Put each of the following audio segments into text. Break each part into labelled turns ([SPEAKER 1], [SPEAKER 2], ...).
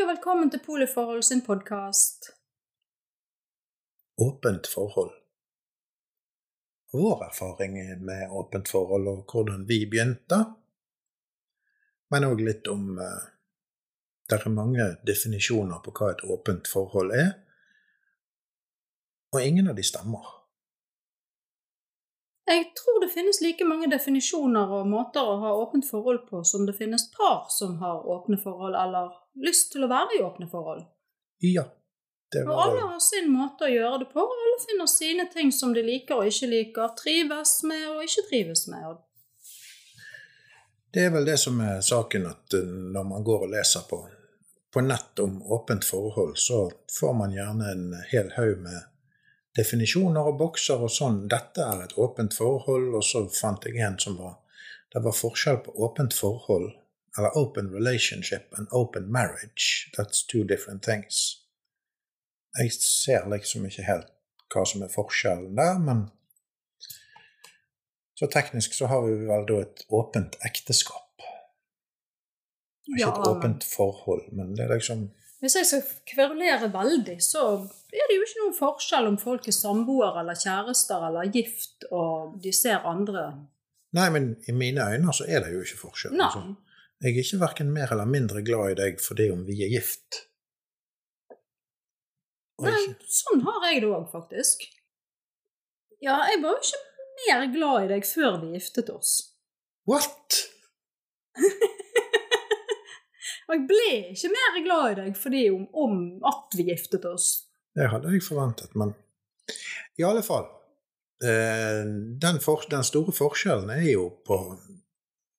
[SPEAKER 1] og velkommen til Poliforhold sin podkast.
[SPEAKER 2] Åpent forhold. Vår erfaring med åpent forhold og hvordan vi begynte, men òg litt om uh, Det er mange definisjoner på hva et åpent forhold er, og ingen av de stemmer.
[SPEAKER 1] Jeg tror det finnes like mange definisjoner og måter å ha åpent forhold på som det finnes par som har åpne forhold eller lyst til å være i åpne forhold.
[SPEAKER 2] Ja. Det
[SPEAKER 1] Og alle har sin måte å gjøre det på, og alle finner sine ting som de liker og ikke liker, trives med og ikke trives med.
[SPEAKER 2] Det er vel det som er saken, at uh, når man går og leser på, på nett om åpent forhold, så får man gjerne en hel haug med definisjoner og bokser og sånn. Dette er et åpent forhold, og så fant jeg en som var Det var forskjell på åpent forhold, eller open relationship and open marriage. That's two different things. Jeg ser liksom ikke helt hva som er forskjellen der, men Så teknisk så har vi vel da et åpent ekteskap. Ikke
[SPEAKER 1] Ja,
[SPEAKER 2] et åpent forhold, men det er liksom
[SPEAKER 1] Hvis jeg skal kverulere veldig, så er det jo ikke noen forskjell om folk er samboere eller kjærester eller gift og de ser andre
[SPEAKER 2] Nei, men i mine øyne så er det jo ikke forskjell. Altså. Jeg er ikke verken mer eller mindre glad i deg fordi om vi er gift. Og
[SPEAKER 1] Nei,
[SPEAKER 2] ikke,
[SPEAKER 1] sånn har jeg det òg, faktisk. Ja, jeg var jo ikke mer glad i deg før vi giftet oss.
[SPEAKER 2] what?!
[SPEAKER 1] Og jeg ble ikke mer glad i deg fordi om, om at vi giftet oss.
[SPEAKER 2] Det hadde jeg forventet, men i alle fall. Eh, den, for, den store forskjellen er jo på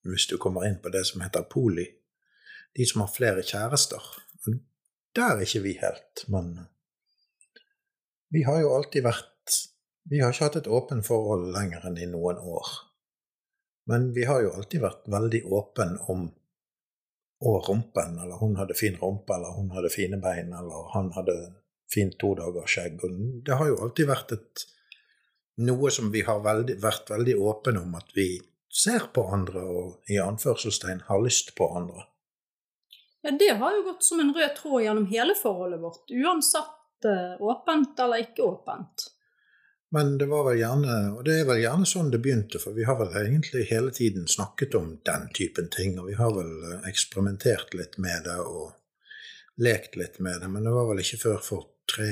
[SPEAKER 2] Hvis du kommer inn på det som heter poli, de som har flere kjærester. Der er ikke vi helt, men vi har jo alltid vært Vi har ikke hatt et åpent forhold lenger enn i noen år. Men vi har jo alltid vært veldig åpen om og rumpen, eller hun hadde fin rumpe, eller hun hadde fine bein, eller han hadde fint todagersskjegg. Det har jo alltid vært et, noe som vi har veldig, vært veldig åpne om, at vi ser på andre og i anførselstegn har lyst på andre.
[SPEAKER 1] Ja, Det har jo gått som en rød tråd gjennom hele forholdet vårt, uansett eh, åpent eller ikke åpent.
[SPEAKER 2] Men det var vel gjerne, og det er vel gjerne sånn det begynte, for vi har vel egentlig hele tiden snakket om den typen ting, og vi har vel eh, eksperimentert litt med det og lekt litt med det, men det var vel ikke før for tre,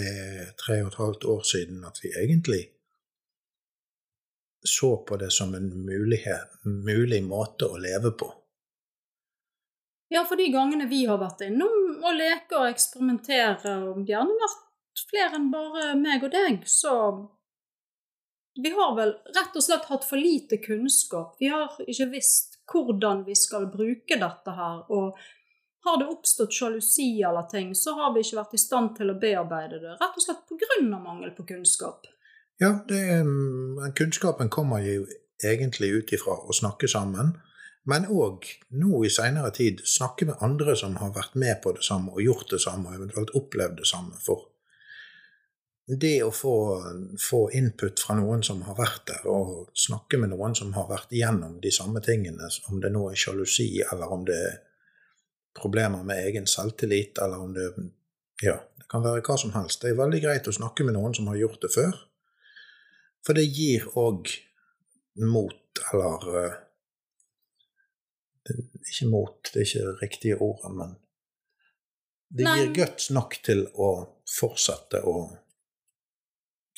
[SPEAKER 2] tre og et halvt år siden at vi egentlig så på det som en mulighet, mulig måte å leve på.
[SPEAKER 1] Ja, for de gangene vi har vært innom å leke og eksperimentere, og gjerne vært flere enn bare meg og deg, så Vi har vel rett og slett hatt for lite kunnskap. Vi har ikke visst hvordan vi skal bruke dette her, og har det oppstått sjalusi eller ting, så har vi ikke vært i stand til å bearbeide det, rett og slett pga. mangel på kunnskap.
[SPEAKER 2] Ja, det, men kunnskapen kommer jo egentlig ut ifra å snakke sammen, men òg nå i seinere tid snakke med andre som har vært med på det samme og gjort det samme, og eventuelt opplevd det samme. For det å få, få input fra noen som har vært der, og snakke med noen som har vært igjennom de samme tingene, om det nå er sjalusi, eller om det er problemer med egen selvtillit, eller om det Ja, det kan være hva som helst. Det er veldig greit å snakke med noen som har gjort det før. For det gir òg mot, eller eh, Ikke mot, det er ikke det riktige ordet, men det gir guts nok til å fortsette å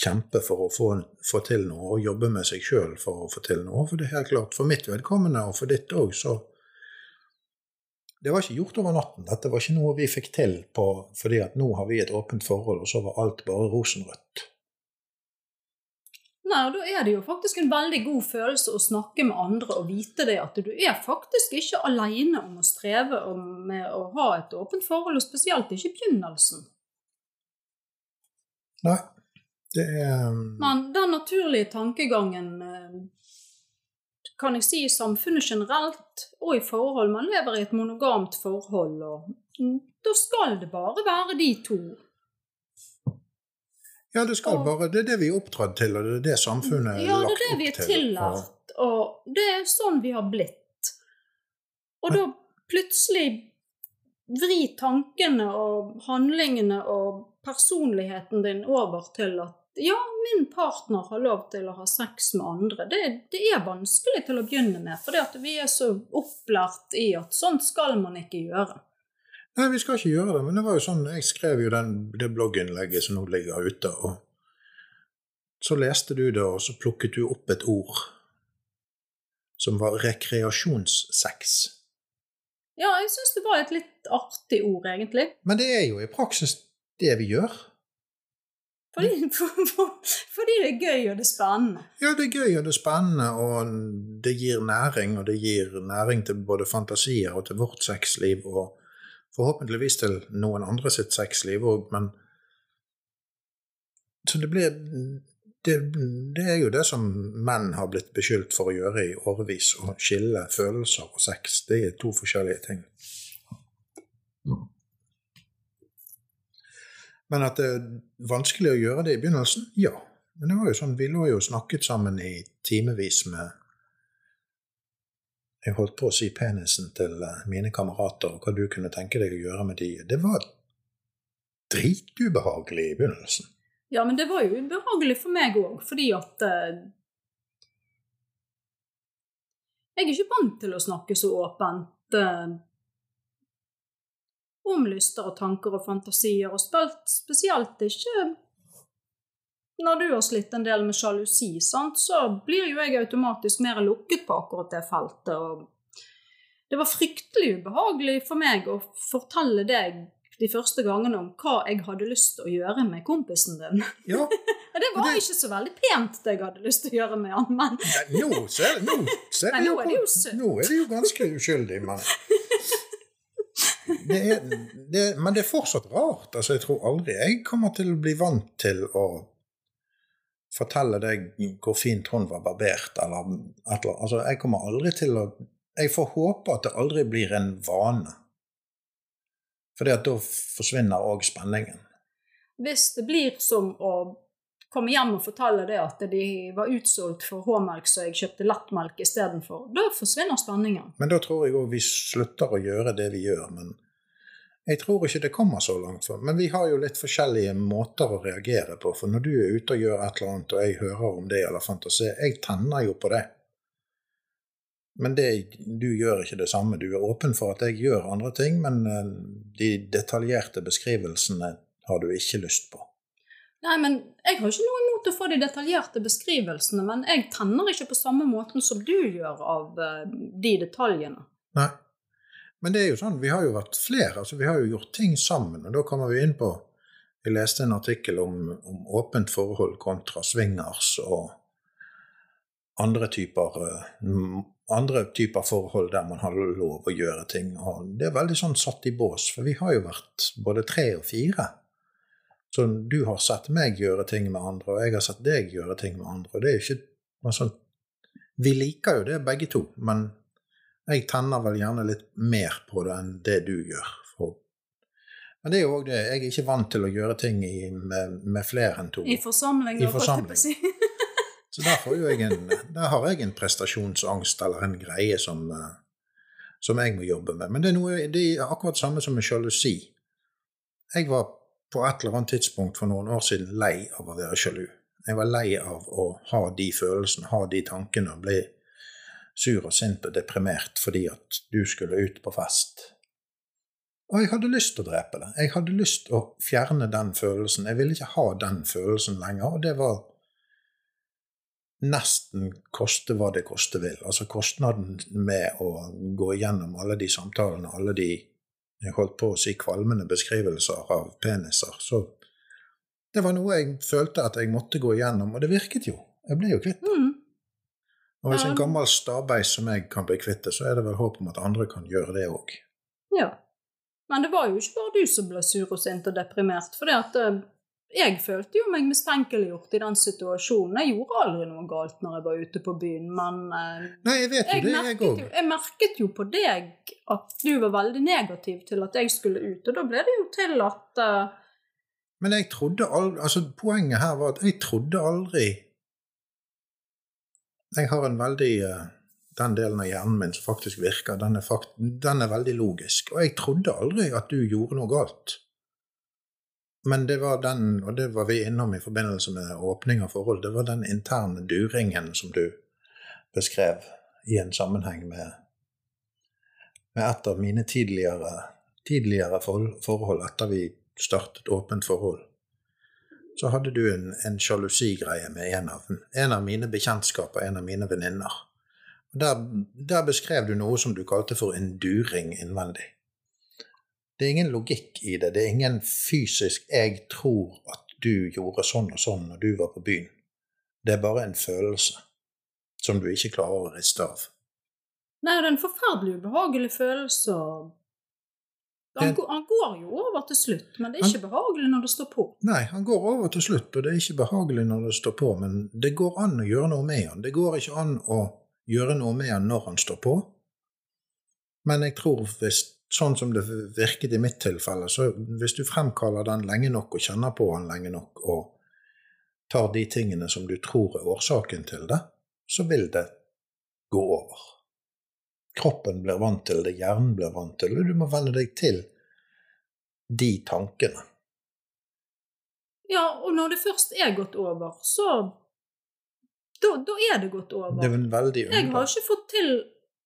[SPEAKER 2] kjempe for å få, få til noe, og jobbe med seg sjøl for å få til noe. For det er helt klart, for mitt vedkommende, og for ditt òg, så Det var ikke gjort over natten. Dette var ikke noe vi fikk til på fordi at nå har vi et åpent forhold, og så var alt bare rosenrødt.
[SPEAKER 1] Nei, og da er det jo faktisk en veldig god følelse å snakke med andre og vite det at du er faktisk ikke alene om å streve om med å ha et åpent forhold, og spesielt ikke i begynnelsen.
[SPEAKER 2] Nei, det er
[SPEAKER 1] Men den naturlige tankegangen eh, kan jeg si i samfunnet generelt, og i forhold Man lever i et monogamt forhold, og mm, da skal det bare være de to.
[SPEAKER 2] Ja, det skal
[SPEAKER 1] Og-
[SPEAKER 2] bare Det er det vi er oppdratt til, og det er det samfunnet er
[SPEAKER 1] Ja, det er det vi
[SPEAKER 2] opp
[SPEAKER 1] er
[SPEAKER 2] til.
[SPEAKER 1] tillært, og det er sånn vi har blitt. Og da plutselig vri tankene og handlingene og personligheten din over til at ja, min partner har lov til å ha sex med andre. Det, det er vanskelig til å begynne med, fordi vi er så opplært i at sånt skal man ikke gjøre.
[SPEAKER 2] Nei, vi skal ikke gjøre det, men det var jo sånn, jeg skrev jo den, det blogginnlegget som nå ligger ute, og så leste du det, og så plukket du opp et ord som var rekreasjonssex.
[SPEAKER 1] Ja, jeg syns det var et litt artig ord, egentlig.
[SPEAKER 2] Men det er jo i praksis det vi gjør.
[SPEAKER 1] Fordi, for, for, fordi det er gøy og det er spennende.
[SPEAKER 2] Ja, det er gøy og det er spennende, og det gir næring, og det gir næring til både fantasier og til vårt sexliv, og forhåpentligvis til noen andre sitt sexliv òg, men Så det blir det, det, er jo det som menn har blitt beskyldt for å gjøre i årevis, å skille følelser og sex. Det er to forskjellige ting. Men at det er vanskelig å gjøre det i begynnelsen? Ja. Men det var jo sånn, vi lå jo snakket sammen i timevis med Jeg holdt på å si penisen til eh, mine kamerater, og hva du kunne tenke deg å gjøre med de. Det var dritubehagelig i begynnelsen.
[SPEAKER 1] Ja, men det var jo ubehagelig for meg òg, fordi at eh, Jeg er ikke vant til å snakke så åpent eh, om lyster og tanker og fantasier, og spesielt ikke når du har slitt en del med sjalusi, sant, så blir jo jeg automatisk mer lukket på akkurat det feltet. og Det var fryktelig ubehagelig for meg å fortelle deg de første gangene om hva jeg hadde lyst til å gjøre med kompisen din.
[SPEAKER 2] Ja.
[SPEAKER 1] det var det... ikke så veldig pent, det jeg hadde lyst til å gjøre med han, men.
[SPEAKER 2] Nå er det jo ganske uskyldig, men det er, det, Men det er fortsatt rart. Altså, jeg tror aldri jeg kommer til å bli vant til å fortelle deg hvor fint hun var barbert, eller, et eller Altså, jeg kommer aldri til å Jeg får håpe at det aldri blir en vane. For da forsvinner òg spenningen.
[SPEAKER 1] Hvis det blir som å komme hjem og fortelle det at de var utsolgt for H-melk, så jeg kjøpte lettmelk istedenfor, da forsvinner spenningen.
[SPEAKER 2] Men da tror jeg òg vi slutter å gjøre det vi gjør. Men jeg tror ikke det kommer så langt. For. Men vi har jo litt forskjellige måter å reagere på. For når du er ute og gjør et eller annet, og jeg hører om det eller fantasi, jeg tenner jo på det. Men det, du gjør ikke det samme. Du er åpen for at jeg gjør andre ting, men eh, de detaljerte beskrivelsene har du ikke lyst på.
[SPEAKER 1] Nei, men Jeg har ikke noe imot å få de detaljerte beskrivelsene, men jeg tenner ikke på samme måten som du gjør av eh, de detaljene.
[SPEAKER 2] Nei. Men det er jo sånn, vi har jo vært flere. altså Vi har jo gjort ting sammen. og Da kommer vi inn på Jeg leste en artikkel om, om åpent forhold kontra swingers og andre typer eh, andre typer forhold der man har lov å gjøre ting. Og det er veldig sånn satt i bås, for vi har jo vært både tre og fire. Så du har sett meg gjøre ting med andre, og jeg har sett deg gjøre ting med andre. og det er ikke noe altså, Vi liker jo det begge to, men jeg tenner vel gjerne litt mer på det enn det du gjør. For. Men det er jo òg det, jeg er ikke vant til å gjøre ting i, med, med, flere enn to.
[SPEAKER 1] I forsamling,
[SPEAKER 2] I forsamling. Så der, en, der, har jeg en prestasjonsangst eller en greie som, eh, som jeg må jobbe med. Men det er, noe, det er akkurat samme som med sjalusi. Jeg var på et eller annet tidspunkt for noen år siden lei av å være sjalu. Jeg var lei av å ha de følelsene, ha de tankene, og bli sur og sint og deprimert fordi at du skulle ut på fest. Og jeg hadde lyst til å drepe det. Jeg hadde lyst til å fjerne den følelsen. Jeg ville ikke ha den følelsen lenger, og det var nesten koste hva det koste vil. Altså kostnaden med å gå igjennom alle de samtalene, alle de jeg holdt på å si kvalmende beskrivelser av peniser. Så det var noe jeg følte at jeg måtte gå igjennom, og det virket jo. Jeg ble jo kvitt det. Mm. Og hvis en gammel stabeis som jeg kan bli kvitt det, så er det vel håp om at andre kan gjøre det òg.
[SPEAKER 1] Ja. Men det var jo ikke bare du som ble sur og sint og deprimert. For det at eh, jeg følte jo meg mistenkeliggjort i den situasjonen. Jeg gjorde aldri noe galt når jeg var ute på byen, men
[SPEAKER 2] eh, Nei, jeg vet jeg det, jeg òg.
[SPEAKER 1] Jeg merket jo på deg at du var veldig negativ til at jeg skulle ut, og da ble det jo til at uh...
[SPEAKER 2] Men jeg trodde aldri Altså, poenget her var at jeg trodde aldri Jeg har en veldig uh, den delen av hjernen min som faktisk virker, den er, fakt den er veldig logisk. Og jeg trodde aldri at du gjorde noe galt. Men det var den, og det var vi innom i forbindelse med åpning av forhold, det var den interne duringen som du beskrev i en sammenheng med, med et av mine tidligere, tidligere forhold etter vi startet åpent forhold. Så hadde du en, en sjalusigreie med en av, en av mine bekjentskaper, en av mine venninner. Der, der beskrev du noe som du kalte for en during innvendig. Det er ingen logikk i det. Det er ingen fysisk 'jeg tror at du gjorde sånn og sånn når du var på byen'. Det er bare en følelse som du ikke klarer å riste av.
[SPEAKER 1] Nei, det er en forferdelig ubehagelig følelse. Han, det, han, går jo over til slutt, men det er ikke han, behagelig når det står på.
[SPEAKER 2] Nei, han går over til slutt, og det er ikke behagelig når det står på, men det går an å gjøre noe med han. Det går ikke an å gjøre noe med han når han står på, men jeg tror hvis sånn som det virket i mitt tilfelle, så hvis du fremkaller den lenge nok og kjenner på den lenge nok og tar de tingene som du tror er årsaken til det, så vil det gå over. Kroppen blir vant til det, hjernen blir vant til det, og du må venne deg til de tankene.
[SPEAKER 1] Ja, og når det først er gått over, så Da, da er det gått over.
[SPEAKER 2] Det er veldig
[SPEAKER 1] Jeg har ikke fått til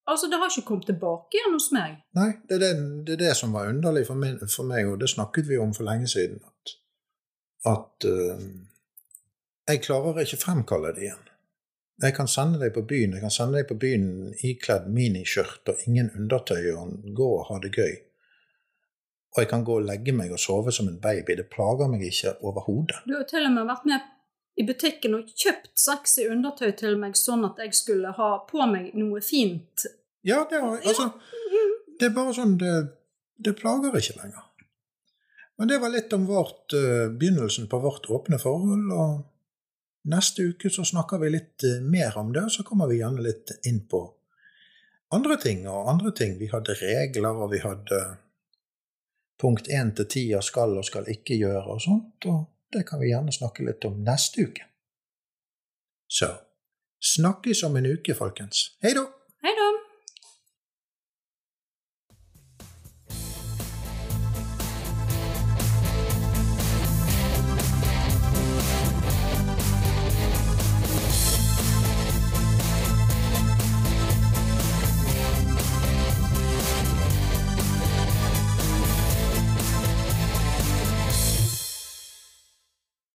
[SPEAKER 1] Altså, det har ikke kommet tilbake igjen hos meg.
[SPEAKER 2] Nei, det er det, det, er det som var underlig for meg, for meg, og det snakket vi om for lenge siden. At, at uh, jeg klarer ikke fremkalle det igjen. Jeg kan sende deg på byen jeg kan sende deg på byen ikledd miniskjørt og ingen undertøy og gå og ha det gøy. Og jeg kan gå og legge meg og sove som en baby. Det plager meg ikke overhodet.
[SPEAKER 1] Du har til og med vært med i butikken og kjøpt sexy undertøy til meg sånn at jeg skulle ha på meg noe fint.
[SPEAKER 2] Ja, det, var, altså, det er bare sånn det, det, plager ikke lenger. Men det var litt om vårt, uh, begynnelsen på vårt åpne forhold. og Neste uke så snakker vi litt uh, mer om det, og så kommer vi gjerne litt inn på andre ting og andre ting. Vi hadde regler, og vi hadde punkt én til ti av skal og skal ikke gjøre og sånt. og det kan vi gjerne snakke litt om neste uke. Så snakkes om en uke, folkens. Hei da!
[SPEAKER 1] Hei da!